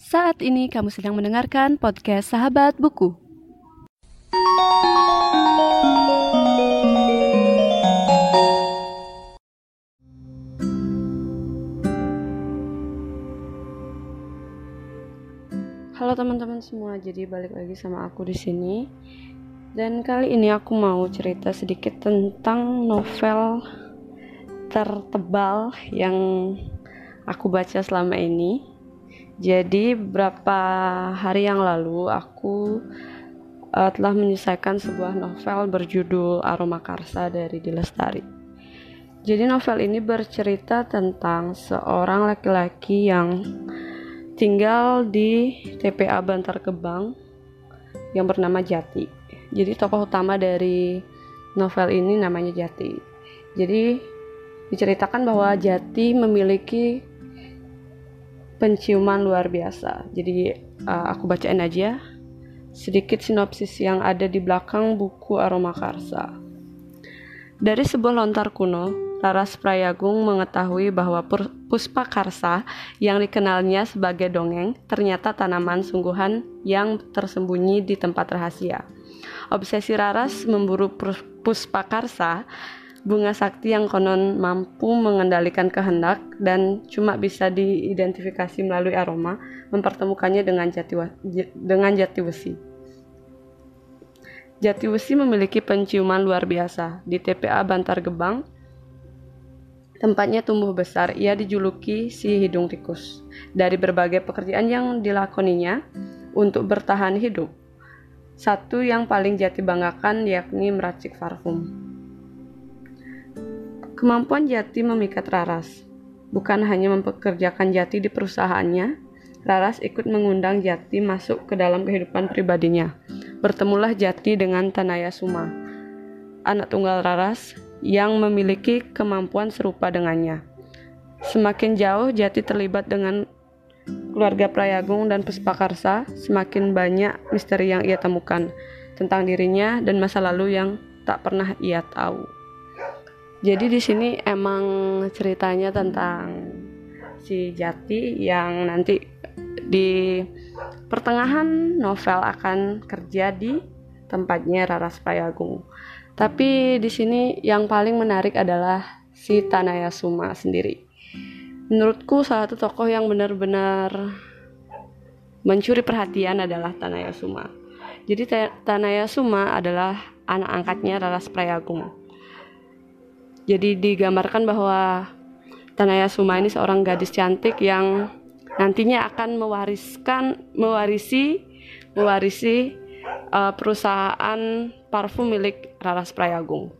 Saat ini kamu sedang mendengarkan podcast Sahabat Buku. Halo teman-teman semua, jadi balik lagi sama aku di sini. Dan kali ini aku mau cerita sedikit tentang novel tertebal yang aku baca selama ini jadi beberapa hari yang lalu aku uh, telah menyelesaikan sebuah novel berjudul Aroma Karsa dari Dilestari. Jadi novel ini bercerita tentang seorang laki-laki yang tinggal di TPA Bantar Gebang yang bernama Jati. Jadi tokoh utama dari novel ini namanya Jati. Jadi diceritakan bahwa Jati memiliki penciuman luar biasa. Jadi uh, aku bacain aja sedikit sinopsis yang ada di belakang buku Aroma Karsa. Dari sebuah lontar kuno, Laras Prayagung mengetahui bahwa Puspa Karsa yang dikenalnya sebagai dongeng ternyata tanaman sungguhan yang tersembunyi di tempat rahasia. Obsesi Raras memburu Puspa Karsa bunga sakti yang konon mampu mengendalikan kehendak dan cuma bisa diidentifikasi melalui aroma mempertemukannya dengan jati dengan jati besi. Jati besi memiliki penciuman luar biasa. Di TPA Bantar Gebang, tempatnya tumbuh besar, ia dijuluki si hidung tikus. Dari berbagai pekerjaan yang dilakoninya untuk bertahan hidup, satu yang paling jati banggakan yakni meracik parfum. Kemampuan Jati memikat Raras. Bukan hanya mempekerjakan Jati di perusahaannya, Raras ikut mengundang Jati masuk ke dalam kehidupan pribadinya. Bertemulah Jati dengan Tanaya Suma, anak tunggal Raras yang memiliki kemampuan serupa dengannya. Semakin jauh Jati terlibat dengan keluarga Prayagung dan Puspakarsa, semakin banyak misteri yang ia temukan tentang dirinya dan masa lalu yang tak pernah ia tahu. Jadi di sini emang ceritanya tentang si Jati yang nanti di pertengahan novel akan kerja di tempatnya Raras Prayagung. Tapi di sini yang paling menarik adalah si Tanaya Suma sendiri. Menurutku salah satu tokoh yang benar-benar mencuri perhatian adalah Tanaya Suma. Jadi Tanaya Suma adalah anak angkatnya Raras Prayagung jadi digambarkan bahwa Tanaya Suma ini seorang gadis cantik yang nantinya akan mewariskan mewarisi mewarisi uh, perusahaan parfum milik Raras Prayagung.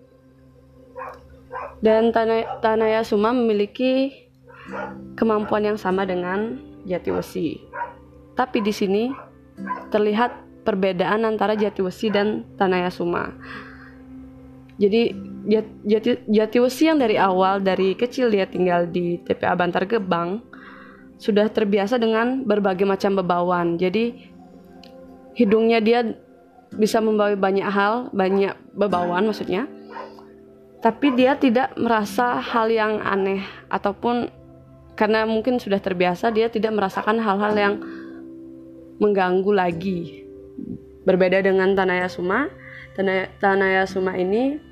Dan Tanaya, Tanaya Suma memiliki kemampuan yang sama dengan Jatiwesi. Tapi di sini terlihat perbedaan antara Jatiwesi dan Tanaya Suma. Jadi Jati, Jatiwesi yang dari awal dari kecil dia tinggal di TPA Bantar Gebang sudah terbiasa dengan berbagai macam bebawan. Jadi hidungnya dia bisa membawa banyak hal, banyak bebawan maksudnya. Tapi dia tidak merasa hal yang aneh ataupun karena mungkin sudah terbiasa dia tidak merasakan hal-hal yang mengganggu lagi. Berbeda dengan Tanaya Suma, Tanaya, Tanaya Suma ini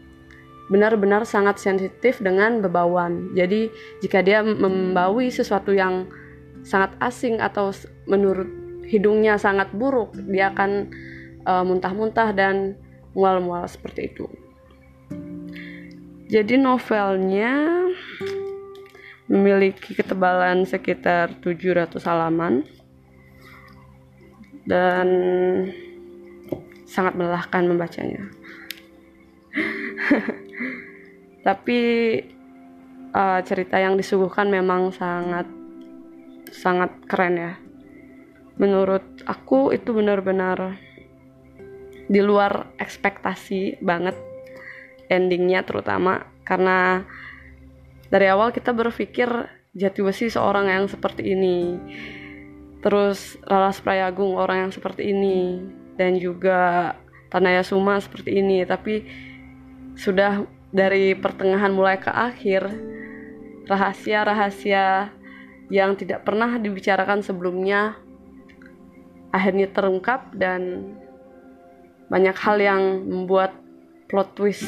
benar-benar sangat sensitif dengan bebawan. Jadi jika dia membawi sesuatu yang sangat asing atau menurut hidungnya sangat buruk, dia akan muntah muntah-muntah dan mual-mual seperti itu. Jadi novelnya memiliki ketebalan sekitar 700 halaman dan sangat melelahkan membacanya. tapi uh, cerita yang disuguhkan memang sangat sangat keren ya. Menurut aku itu benar-benar di luar ekspektasi banget endingnya terutama. Karena dari awal kita berpikir Jati Besi seorang yang seperti ini. Terus Lalas Prayagung orang yang seperti ini. Dan juga Tanaya Suma seperti ini. Tapi sudah dari pertengahan mulai ke akhir rahasia-rahasia yang tidak pernah dibicarakan sebelumnya akhirnya terungkap dan banyak hal yang membuat plot twist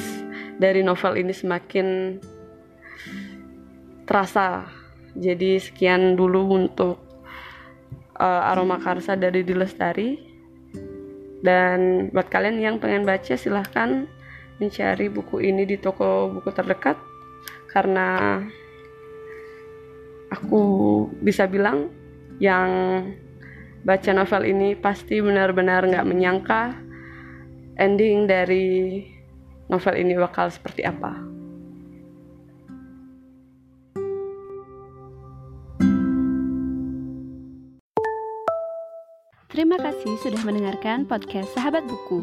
dari novel ini semakin terasa. Jadi sekian dulu untuk uh, aroma karsa dari Dilestari. Dan buat kalian yang pengen baca silahkan mencari buku ini di toko buku terdekat karena aku bisa bilang yang baca novel ini pasti benar-benar nggak menyangka ending dari novel ini bakal seperti apa. Terima kasih sudah mendengarkan podcast Sahabat Buku.